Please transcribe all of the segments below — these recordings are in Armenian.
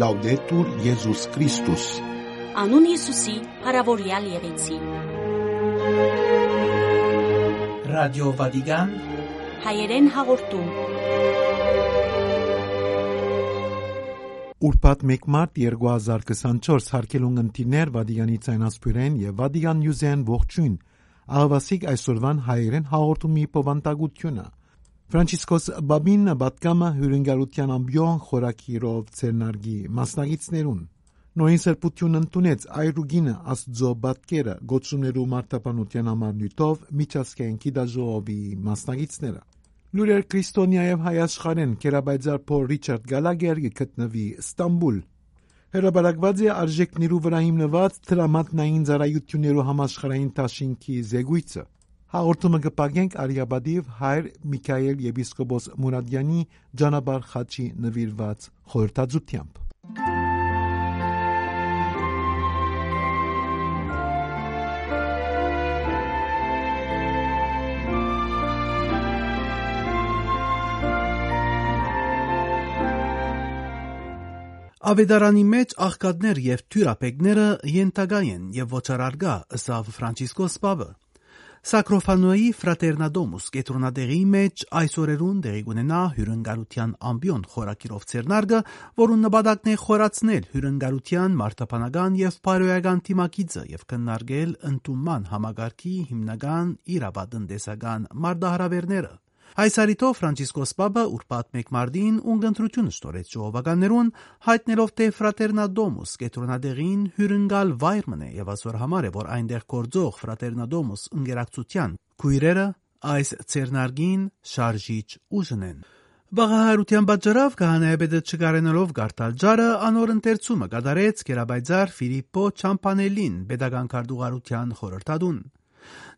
Լաուդետուր Եզուս Քրիստոս Անուն Հիսուսի, հարավորյալ եղեցի։ Ռադիո Վատիկան Հայերեն հաղորդում։ Ուրբաթ 1 մարտ 2024 հարկելուն ընտիներ Վադիգանի ցայնասպյուրեն եւ Վադիգան Նյուզեն ողջույն աղվասիկ այսօրվան հայերեն հաղորդումի պովանտագությունը Ֆրանցիսկոս Բաբին Բատկամը հյուրընկալության ամբյոն խորակիրով ցերնարգի մասնագետներուն Նոյին սրբություն ընդունեց այրուգինը աստծո բատկերը գոցումներու մարտապանության համար նյութով միջազգային գիտաժողովի մասնագետները Լուրեր Քրիստոնիայով հայաշխարեն կերաբայձար փոր Ռիչարդ Գալագերգը գտնվի Ստամբուլ Հերաբարակված է արժեքներու վրա հիմնված տրամատնային ծառայություններու համաշխարհային տաշինքի զեկույցը Հաղորդումը կպագենք Արիաբադիվ հայր Միքայել եպիսկոպոս Մուրադյանի Ջանաբար խաչի նվիրված խորհրդածությամբ Ավետարանի մեջ աղքատներ եւ թյուրապեկները յենտագա են եւ ոչարարգա ըսավ Ֆրանցիսկոս Պավը Սակրոֆանոյի Ֆրատերնադոմուս կետրոնադեղի մեջ այս օրերուն դեղի կունենա հյուրընկալության ամբիոն խորակիրով ցերնարգը, որուն նպատակն է խորացնել հյուրընկալության մարտապանական եւ բարոյական թիմակիցը եւ քննարկել ընդունման համագարկի հիմնական իրավատնտեսական մարտահրավերները։ Այս արիտով Ֆրանցիսկոս Պապը ուրբաթ մեկ մարտին ունգընտրությունը ստորեց ժողովականներուն հայտնելով թե Ֆրատերնադոմուս կետրոնադեղին հյուրընկալ վայր մնե եւ ասոր համար է որ այնտեղ կորձող Ֆրատերնադոմուս ընկերակցության քույրերը այս ցերնարգին շարժիչ ուժն են Բաղահարության պատճառով կահանայապետը չկարենալով գարտալ ջարը անոր ընթերցումը կատարեց Կերաբայձար Ֆիլիպպո Չամպանելին pedagogan քարտուղարության խորհրդադուն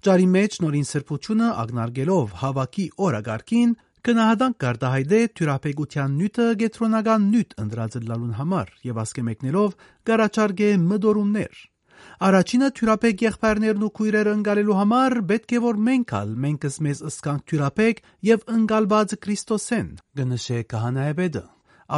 Ջարի մեջ նորին սրբությունը ագնարգելով հավաքի օրագարկին Կնահատանք կարտահայտե թյուրապեգության նյութը գետրոնական նյութ ընդրաձլալուն համար եւ ասկեմեկնելով գարաչարգե մդորումներ։ Առաջինը թյուրապեկ եղբայրներն ու քույրերը ընկալելու համար պետք է որ մենք ալ մենքս մեզ ըսկանք թյուրապեկ եւ ընկալված Քրիստոսեն գնշե կահանայեբեդը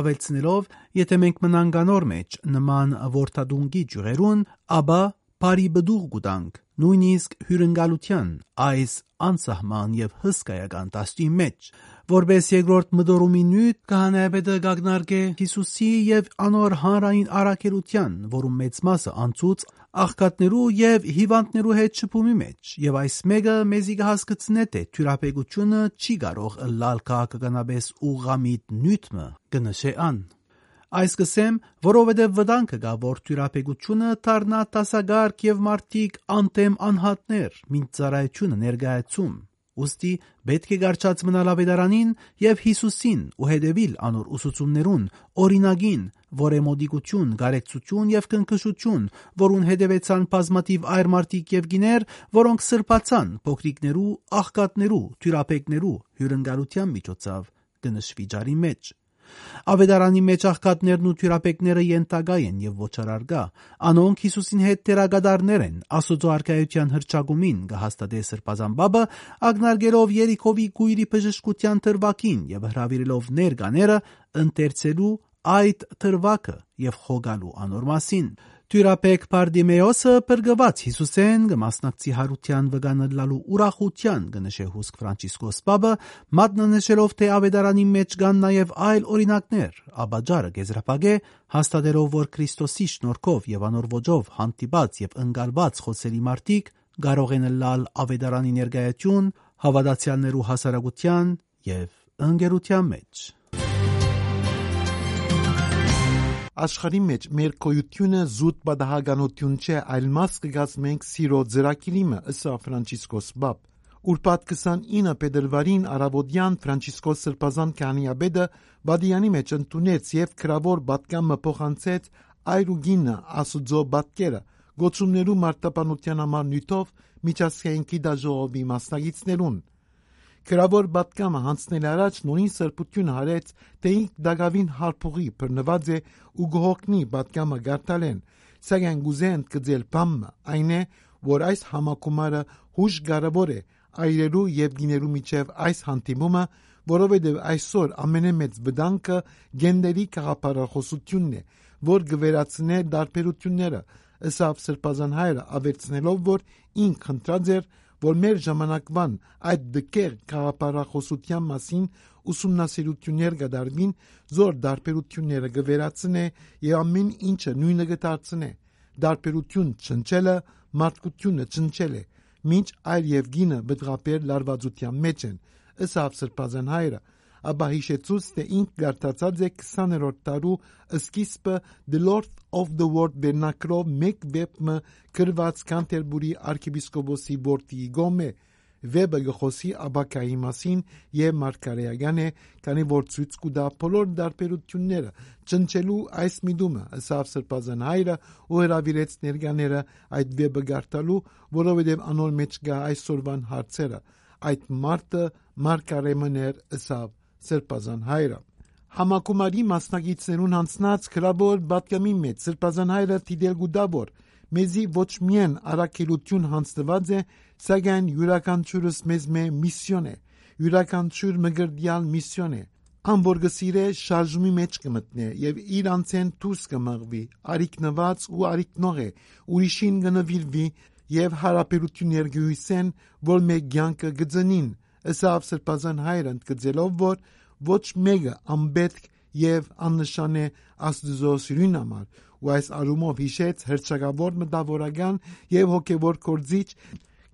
ավելցնելով եթե մենք մնանք անոր մեջ նման ворթադունգի ջուրերուն ապա բարի բդուղ գուտանք նույնիսկ հյուրընկալության այս անսահման եւ հսկայական տաշտի մեջ որբես երկրորդ մդորումի նույն կահանայապետը գագնարկե Հիսուսի եւ անոր հանրային արակելության որում մեծ մասը անցուց աղքատներու եւ հիվանդներու հետ շփումի մեջ եւ այս մեկը մեզի կհասկացնե թե թյուրապեգությունը չի կարող լալ քաղաքականաբես ուղամիտ նյութը կնշե ան Այս կսեմ, որովհետև վտանգը կա, որ թյուրապեգությունը դառնա տասագարկ եւ մարդիկ անտեմ անհատներ, մինչ ծառայությունը ներկայացում։ Ոստի պետք է գարչած մնալ ավետարանին եւ Հիսուսին ու հետևիլ անոր ուսուցումներուն, օրինագին, որ է մոդիկություն, գարեկցություն եւ կնքշություն, որուն հետևեցան բազմատիվ այր մարդիկ եւ գիներ, որոնք սրբացան փոքրիկներու, աղքատներու, թյուրապեկներու հյուրընկալության միջոցով կնշվի ջարի մեջ։ Ավետարանի մեջ աղքատներն ու թյուրապեկները յենտագա են եւ ոչարարգա։ Անոնք Հիսուսին հետ տերագադարներ են։ Աստծո արքայության հրճագումին կհաստատե սրբազան բաբը, ագնարգելով Երիքովի գույրի բժշկության թրվակին եւ հravirելով ներկաները ընտերցելու այդ թրվակը եւ խոգալու անոր մասին։ Թյուրապեկ Պարդիմեոսը բրգված Հիսուսեն կմասնակցի հարության վգանլալու ուրախության կնշե հուսք Ֆրանցիսկոս Պապը մատնանշելով թե ավետարանի մեջ կան նաև այլ օրինակներ. Աբաջարը գեզրապագե հաստատելով որ Քրիստոսի շնորհքով եւ անոր ոճով հանդիպած եւ ընկալված խոսելի մարդիկ կարող են լալ ավետարանի ներկայություն հավատացյալներու հասարակության եւ ընկերության մեջ Աշխարհի մեջ մեր կոյությունը զուտ բադահականություն չէ, այլ մաս կգազմենք սիրո ծրակիրիմը, ըսա Ֆրանցիսկոս Բաբ։ Ուրբաթ 29 փետրվարին Արաբոդյան Ֆրանցիսկոս Սրբազան Կանիաբեդը Բադիանի մեջ ընդունեց եւ քրավոր բատկամը փոխանցեց այրուգինը ասուձո բատկերը գոցումներու մարտապանության համար նյութով միջազգային գիտաժողովի մասնագետներուն Քրավոր բատկամը հանցնել առաջ նույն սրբություն հարեց, թե ինք դագավին հարփուղի բռնված է ու գողնի բատկամը գարտալեն, սակայն գուզեն կձել բամը, այն է, որ այս համակումարը հուշ կարևոր է այրերու եւ գիներու միջև այս հանդիմումը, որովհետև այսօր ամենամեծ վտանգը գենդերի քաղաքապարախոսությունն է, որ գվերացնե դարբերությունները, ըսավ սրբազան հայրը ավերցնելով, որ ինք խնդրած էր, որ մեր ժամանակվան այդ դկեր քաղաքապարախոսության մասին ուսումնասիրություններ կդարվին, զոր դարբերությունները գվերացնե եւ ամեն ինչը նույնը կդարձնե։ Դարբերություն չնչելը մարդկությունը չնչել է, մինչ այլ եւ գինը բդղապեր լարվածության մեջ են, ըսավ սրբազան հայրը, ապա հիշեցուց, թե ինք գարտացած է 20-րդ տարու սկիզբը The Lord of the World վերնակրով մեկ վեպը գրված Կանտերբուրի arczepiskopոսի որդի գոմե վեբը գխոսի աբակայի մասին եւ մարգարեական է, քանի որ ցույց կուտա բոլոր դարբերությունները ճնչելու այս միտումը ըսավ սրբազան հայրը ու հրավիրեց ներկաները այդ վեբը գարտալու, որովհետեւ անոր մեջ կա այսօրվան հարցերը այդ մարտը մարգարեմներ ըսավ սրբազան հայրը Համակումարի մասնագետներուն հանցնած քրաբոր բատկամի մեջ սրբազան հայրը դիդել գուդաբոր մեզի ոչ միայն արակելություն հանձնված է, սակայն յուրաքանչյուրս մեզ մե միսիոն է, յուրաքանչյուր մգրդյալ միսիոն է։ Ամբորգը սիրե շարժումի մեջ կմտնե եւ իր անցեն դուրս կմղվի, արիկնված ու արիկնող է, ուրիշին կնվիրվի եւ հարաբերություններ գույսեն, որ մեկ ցանկը գծնին, ըսավ սրբազան հայրը ընդգծելով, որ ոչ մեկը անբետք եւ աննշան է Աստծո սիրուն համար ու այս արումով հիշեց հրճակավոր մտավորական եւ հոգեվոր կորձիչ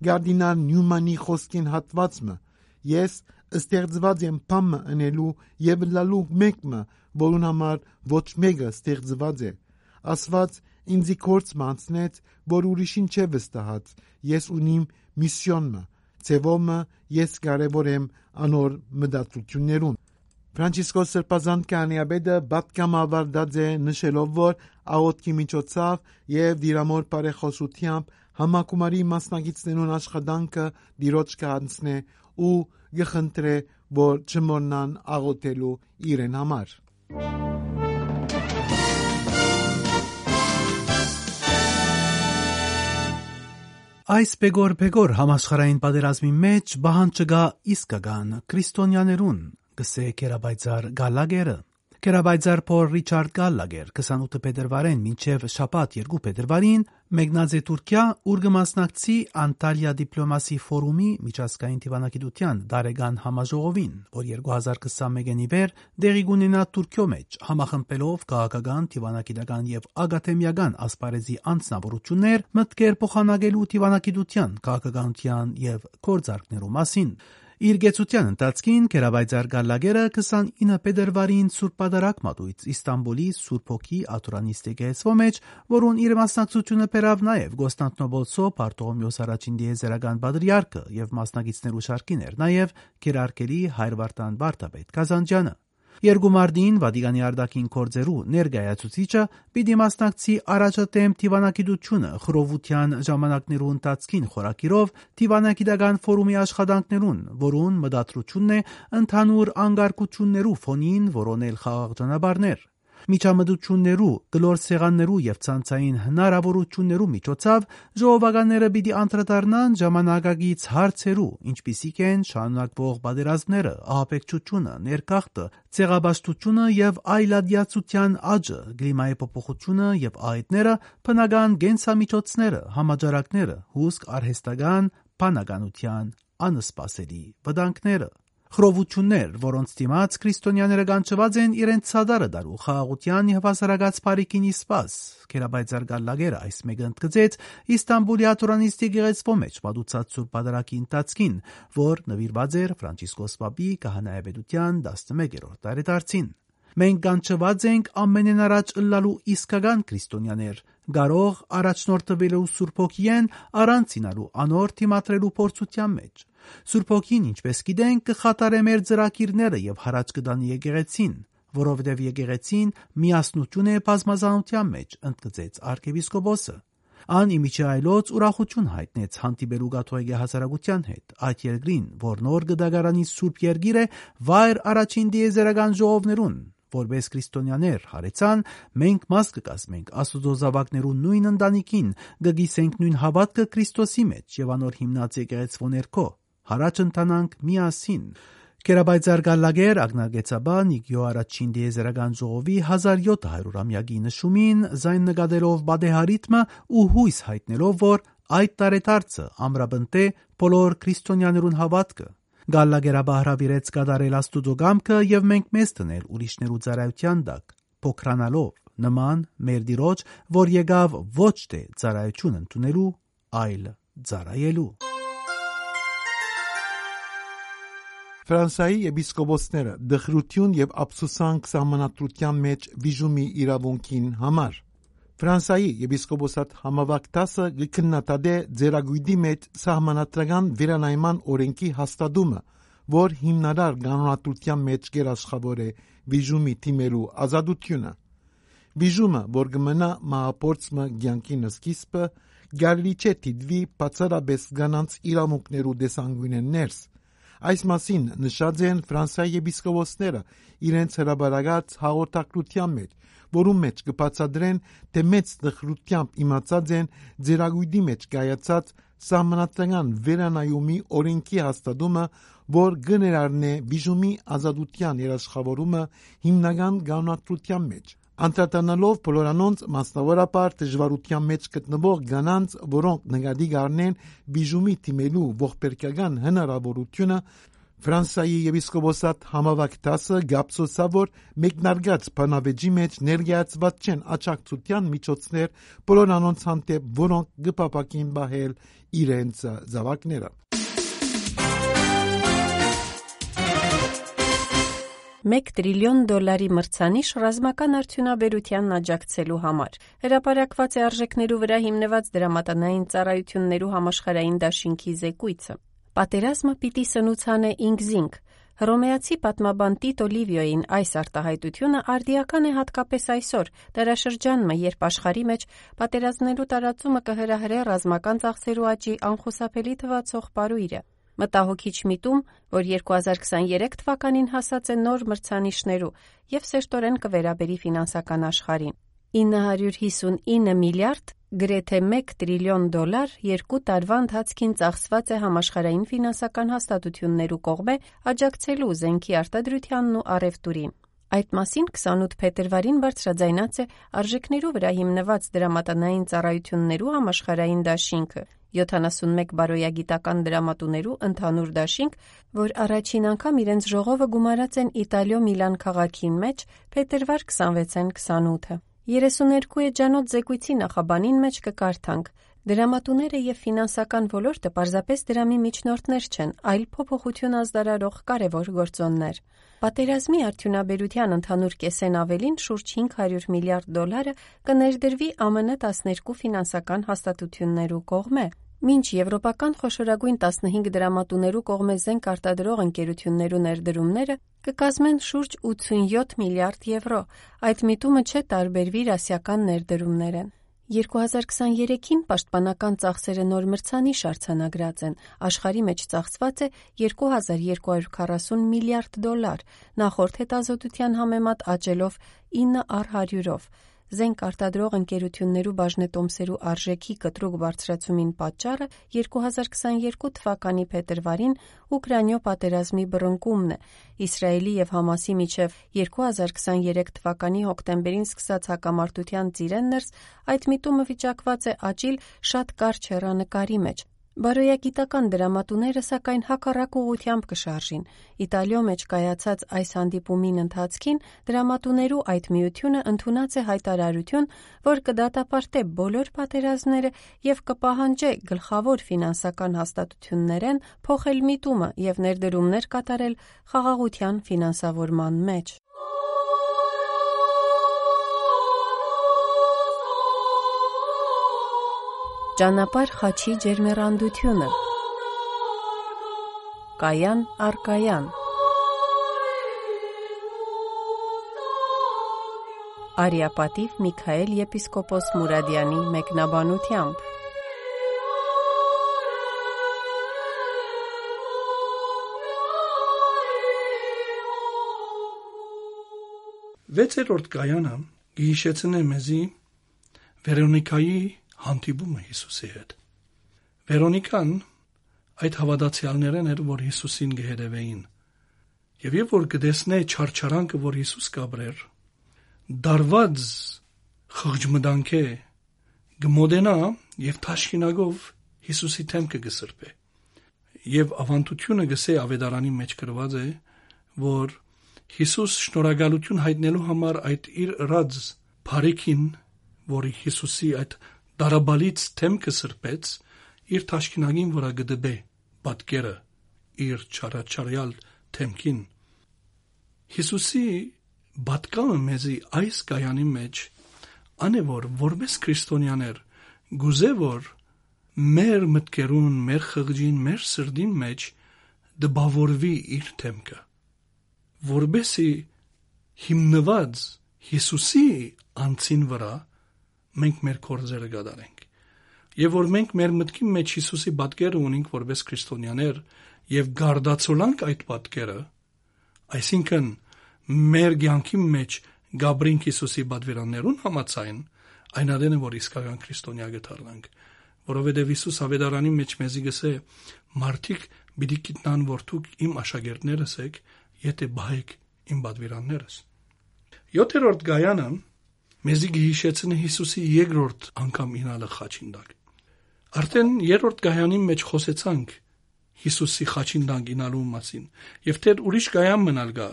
Գարդինալ Նյումանի խոսքին հատվածը. Ես ստեղծված եմ փամը անելու եւ լալու մեկը որուն համար ոչ մեկը ստեղծված է ասված ինձի կորց մանցնեց որ ուրիշին չէ վստահած ես ունիմ միսիոնը ցևոմը ես կարևոր եմ անոր մտածություններուն Ֆրանցիսկոս Սրբազան Կանիաբեդը է նշելով, որ աղոտքի միջոցով եւ դիրամոր բարեխոսությամբ համակումարի մասնագետներուն աշխատանքը դիրոջ կանցնե ու գխնդրե, որ չմոռնան աղոտելու իրեն համար։ Այս բեգոր-բեգոր համաշխարային պատերազմի մեջ բահան չգա իսկական քրիստոնյաներուն գսե կերաբայցար գալագերը Կերաբայցար Փոլ Ռիչարդ Գալլագեր 28 փետրվարին մինչև շաբաթ 2 փետրվարին մեկնած է Թուրքիա, ուր կմասնակցի Անտալիա դիպլոմասի ֆորումի միջազգային դիվանագիտության դարեգան համաժողովին, որ 2021-ի վեր դեղի կունենա Թուրքիո մեջ, համախմբելով քաղաքական, դիվանագիտական եւ ագաթեմիական ասպարեզի անձնավորություններ մտքեր փոխանակելու դիվանագիտության, քաղաքականության եւ կորձարկներու մասին։ Իր գեցության ընթացքին Կերաբայձար Գալլագերը 29 փետրվարին Սուրբ Պատարագ մատույց Իստանբուլի Սուրբ Հոգի Աթուրանիստ եկեղեցու մեջ, որուն իր մասնակցությունը բերավ նաև Կոստանդնոպոլսո Պարտողոմեոս առաջին դիեզերական բադրիարքը եւ մասնակիցներու շարքին էր նաև Կերարկելի Հայր Վարդան Վարդապետ Կազանջյանը։ Երկու մարտին Վատիկանի արտաքին գործերու ներկայացուցիչը պիտի մասնակցի առաջատեմ դիվանագիտությունը խռովության ժամանակներու ընթացքին խորակիրով դիվանագիտական ֆորումի աշխատանքներուն, որուն մտադրությունն է ընդհանուր անկարգություններու ֆոնին որոնել խաղաղ ճանապարհներ միջամտություններու, գլոր սեղաններու եւ ցանցային հնարավորություններու միջոցով ժողովականները պիտի անդրադառնան ժամանակագից հարցերու, ինչպիսիք են շարունակվող պատերազմները, ահաբեկչությունը, ներքախտը, ցեղաբաշխությունը եւ այլադիացության աճը, կլիմայի փոփոխությունը եւ այդները, բնական գենսամիջոցները, համաճարակները, հուսք արհեստական, բանականության անսպասելի վտանգները խրովություններ, որոնց դիմաց քրիստոնյաները կանչված են իրենց ցադարը դարու խաղաղության եւ հասարակած բարիկին իսպաս։ Կերաբայցար գալլագերը այս մեկը ընդգծեց Իստանբուլի աթորանիստի գեղեցվո մեջ պատուցած սուրբ պատարակի ընթացքին, որ նվիրված էր Ֆրանցիսկոս Պապի կահանայապետության 11-րդ տարեդարձին։ Մենք կանչված ենք ամենեն առաջ ըլլալու իսկական քրիստոնյաներ, կարող առաջնորդվելու Սուրբ Հոգիեն առանցինալու անոր թիմատրելու փորձության մեջ։ Սուրբ Հոգին, ինչպես գիտենք, կխատարե մեր ծրակիրները եւ հարաճ կդանի եկեղեցին, որովհետեւ եկեղեցին միասնություն է բազմազանության մեջ, ընդգծեց arczepiskopos-ը։ Ան իմիջի այլոց ուրախություն հայտնեց հանդիպելու գաթողիկե հասարակության հետ այդ երկրին, որ նոր գդագարանի Սուրբ Երգիր է վայր առաջին դիեզերական ժողովներուն, որպես քրիստոնյաներ հարեցան, մենք մաս կկազմենք Աստուծո զավակներու նույն ընտանիքին, կգիսենք նույն հավատքը Քրիստոսի մեջ եւ անոր հիմնած եկեղեցվո ներքո, Հարաճ ընթանանք միասին։ Կերաբայցար գալլագեր ագնագեցաբան իգյո առաջին դիեզերական ժողովի 1700-ամյակի նշումին զայն նկատելով բադեհարիթմը ու հույս հայտնելով, որ այդ տարեդարձը ամրաբնտե բոլոր քրիստոնյաներուն հավատքը Գալլագերաբա հրավիրեց կատարել աստուծո գամքը եւ մենք մեզ տնել ուրիշներու ծառայության տակ փոքրանալով նման մեր դիրոջ որ եկավ ոչ թե ծառայություն ընդունելու այլ ծառայելու Ֆրանսիայի եպիսկոպոսները դխրություն եւ ափսոսանք սահմանադրության մեջ վիժումի իրավունքին համար Ֆրանսիայի եպիսկոպոսատ համավակտասը գքննադե ձերագույդի մեջ սահմանադրական վերանայման օրենքի հաստատումը, որ հիմնարար կանոնադրության մեջ գերաշխավոր է վիժումի թիմերու ազատությունը։ Վիժումը, որ կմնա մահապորցմը ցանկի նսկիսպը, գալի չէ դիտվի բացառապես կանանց իրավունքներու դեսանգույնեն ներս, Այս մասին նշած են Ֆրանսիայի եպիսկոպոսները իրենց հրաբարագած հաղորդակցության մեջ, որում մեջ կբացատրեն, թե մեծ դխրությամբ իմացած են ձերագույդի մեջ կայացած սահմանադրական վերանայումի օրենքի հաստատումը, որ գներարն է բիժումի ազատության երաշխավորումը հիմնական կանոնադրության մեջ։ Անդրադառնալով բոլորանոնց մասնավորապես դժվարության մեջ գտնվող կանանց, որոնք նկատի կառնեն բիժումի թիմելու ողբերգական հնարավորությունը, Ֆրանսիայի եպիսկոպոսատ համավակտասը գապսոսա որ մեկնարկած բանավեճի մեջ ներկայացված չեն աճակցության միջոցներ բոլոր անոնց հանդեպ, որոնք գպապակին բահել իրենց զավակները։ 1 տրիլիոն դոլարի մրցանիշ ռազմական արդյունաբերությանն աջակցելու համար։ Հրապարակված է արժեքներու վրա հիմնված դրամատանային ծառայություններու համաշխարային դաշինքի զեկույցը։ Պատերազմը պիտի սնուցանե ինքզինք։ Հռոմեացի պատմաբան Տիտո Լիվիոին այս արտահայտությունը արդիական է հատկապես այսօր, դարաշրջանը, երբ աշխարի մեջ պատերազմներու տարածումը կհրահրե ռազմական ծախսերու աճի անխուսափելի թվացող պարույրը։ Մտահոգիչ միտում, որ 2023 թվականին հասած է նոր մրցանիշներու եւ սերտորեն կվերաբերի ֆինանսական աշխարհին։ 959 միլիարդ գրեթե 1 տրիլիոն դոլար երկու տարվա ընթացքին ծախսված է համաշխարհային ֆինանսական հաստատություններու կողմէ աջակցելու զենքի արտադրությանն ու առևտուրին։ Այդ մասին 28 փետրվարին բարձրաձայնած է արժեքներու վրա հիմնված դրամատանային ծառայություններու համաշխարհային դաշինքը, 71 բարոյագիտական դրամատուներու ընդհանուր դաշինք, որ առաջին անգամ իրենց ժողովը գումարած են Իտալիո Միլան քաղաքին մեջ փետրվար 26-ին 28-ը։ 32 էջանոց զեկույցի նախաբանին մեջ կկարդանք. Դրամատուները եւ ֆինանսական ոլորտը պարզապես դրամի միջնորդներ չեն, այլ փոփոխություն ազդարարող կարևոր գործոններ։ Պատերազմի արդյունաբերության ընդհանուր կեսեն ավելին շուրջ 500 միլիարդ դոլարը կներդրվի ԱՄՆ 12 ֆինանսական հաստատություններու կողմէ, Մինչ եվրոպական խոշորագույն 15 դրամատուներու կողմէ զենք արտադրող ընկերություններու ներդրումները կկազմեն շուրջ 87 միլիարդ եվրո, այդ միտումը չէ տարբերվի ասիական ներդրումներեն։ 2023-ին պաշտպանական ծախսերը նոր մրցանիշ արձանագրած են։ Աշխարի մեջ ծախսված է 2240 միլիարդ դոլար, նախորդ հետազոտության համեմատ աճելով 9 առ 100-ով։ Զենք արտադրող ընկերություններու բաժնետոմսերու արժեքի կտրուկ բարձրացումին պատճառը 2022 թվականի փետրվարին Ուկրաինո պատերազմի բռնկումն է։ Իսրայելի եւ Համասի միջև 2023 թվականի հոկտեմբերին սկսած հակամարտության ծիրեն ներս այդ միտումը վիճակված է աճիլ շատ կարճ հեռանկարի մեջ։ Բարոյագիտական դրամատուները սակայն հակառակ ուղությամբ կշարժին։ Իտալիո մեջ կայացած այս հանդիպումին ընթացքին դրամատուներու այդ միությունը ընդունած է հայտարարություն, որ կդատապարտե բոլոր պատերազմները եւ կպահանջե գլխավոր ֆինանսական հաստատություններեն փոխել միտումը եւ ներդրումներ կատարել խաղաղության ֆինանսավորման մեջ։ Ճանապարհ խաչի ջերմեռանդությունը Կայան Արկայան Արիապատիվ Միքայել եպիսկոպոս Մուրադյանի մեկնաբանությամբ Վեցերորդ կայանը գիշեցնե մեզի Վերոնիկայի հանդիպումը Հիսուսի հետ։ Վերոնիկան այդ հավատացյալներն էր, որ Հիսուսին գերեվեին։ Եվ երբ որ կտեսնե չարչարանքը, որ Հիսուս կաբրեր, դարված խղճմտանքե գմոդենա եւ թաշկինագով Հիսուսի թեմքը գսրբե։ Եվ ավանդությունը գսե ավետարանի մեջ գրված է, որ Հիսուս շնորհակալություն հայտնելու համար այդ իր ըրած բարիքին, որի Հիսուսի այդ դարաբալից թեմքը սրբեց, իր թաշկինագին վրա գդբե պատկերը իր չարաչարյալ թեմքին Հիսուսի բատկամը մեզի այս կայանի մեջ անե որ որպես քրիստոնյաներ գուզե որ մեր մտքերուն, մեր խղճին, մեր սրդին մեջ դբավորվի իր թեմքը որբեսի հիմնված Հիսուսի անցին վրա մենք մեր կորձերը գդարենք եւ որ մենք մեր մտքի մեջ Հիսուսի պատկերը ունենք որպես քրիստոնյաներ եւ գարդացոլանք այդ պատկերը այսինքն մեր ցանկի մեջ Գաբրին Հիսուսի պատվիրաններուն համացայն այն adene որ իսկական քրիստոնյա գտարնանք որովհետեւ Հիսուս ավետարանի մեջ մեզի գսե մարդիկ պիտի գիտնան որ դուք իմ աշակերտներս եք եթե բահեք իմ պատվիրաններս 7-րդ գայանը մեզի գիհիշեցնի Հիսուսի երկրորդ անգամ ինալը խաչին դակ Արդեն երրորդ գայանի մեջ խոսեցանք Հիսուսի խաչին դակ ինալու մասին եւ թե ուրիշ գայան մնալ գա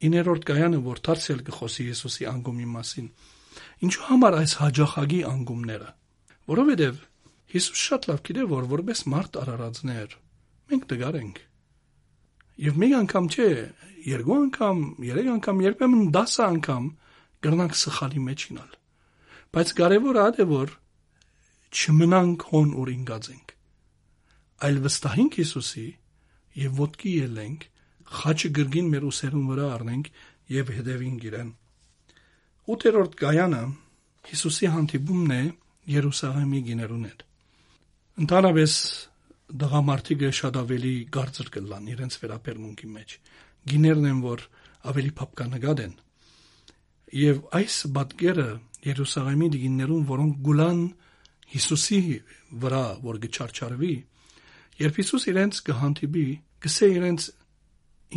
9-րդ գայանը որ դարձել կխոսի Հիսուսի անգումի մասին ինչու համար այս հաջախագի անգումները որովհետեւ Հիսուս շատ լավ գիտե որ որպես մարդ արարածներ մենք դգար ենք եւ մեկ անգամ չէ երկու անգամ երեք անգամ երբեմն 10 անգամ կրնանք սխալի մեջ ինալ բայց կարևորը ա դե որ չմնանք հոն որ ինգած ենք այլ վստահենք Հիսուսի եւ ոտքի ելենք խաչը գրգին մեր ուսերուն վրա առնենք եւ հետևին գիրեն 8-րդ գայանը Հիսուսի հանդիպումն է Երուսաղեմի գիներուն հետ Ընդհանրապես դղամարդիկը շատ ավելի գարձր կլան իրենց վերաբերմունքի մեջ։ Գիներն են, որ ավելի փապկանագად են եւ այս բատկերը Երուսաղեմի դիգիններուն, որոնք գուլան Հիսուսի վրա, որ գչարչարվի, երբ Հիսուս իրենց կհանդիպի, կսե իրենց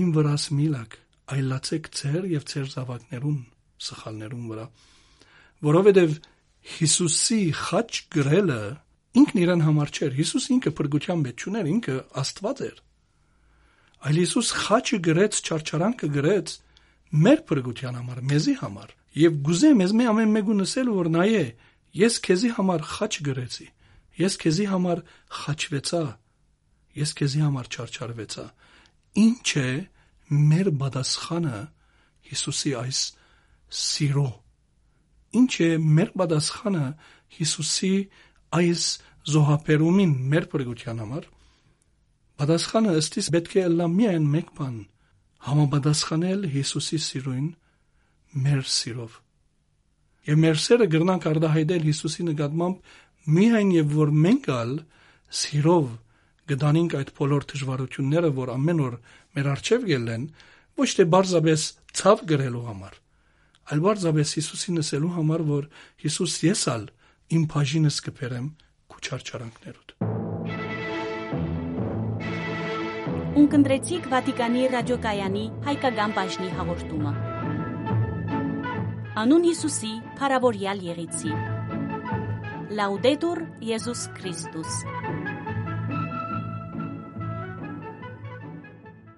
իմ վրաս միլակ, այլացեք ծեր եւ ծեր զավակներուն, սխալներուն վրա, որովհետեւ Հիսուսի խաչ գրելը ինքն իրեն համար չէր, Հիսուս ինքը փրկության մեջ չուներ, ինքը Աստված էր։ Այլ Հիսուս խաչը գրեց, չարչարանքը գրեց, գրեց մեր փրկության համար, մեզի համար։ Եվ գուզե մեզ մի ամեն մեկուն ասել որ նայե, ես քեզի համար խաչ գրեցի։ Ես քեզի համար խաչվեցա։ Ես քեզի համար չարչարվեցա։ Ինչ է մեր բադասխանը Հիսուսի այս սիրո։ Ինչ է մեր բադասխանը Հիսուսի այս զոհապերումին մեր փրկության համար պատասխանը ըստիս պետք է լա միայն մեկ բան համապատասխանել Հիսուսի սիրուն մեր սիրով եւ մեր սերը գրնանք արդահայտել Հիսուսի նկատմամբ միայն եւ որ մենք ալ սիրով գտանինք այդ բոլոր դժվարությունները որ ամեն օր մեր արժև գելեն ոչ թե բարձաբես ցավ գրելու համար այլ բարձաբես Հիսուսին ասելու համար որ Հիսուս եսալ իմ բաժինս կբերեմ քու Ունկնդրեցիք Վատիկանի ռադիոկայանի հայկական բաժնի հաղորդումը Անուն Հիսուսի, Փարավորյալ Եղեցի Լաուդետուր Եզուս Քրիստոս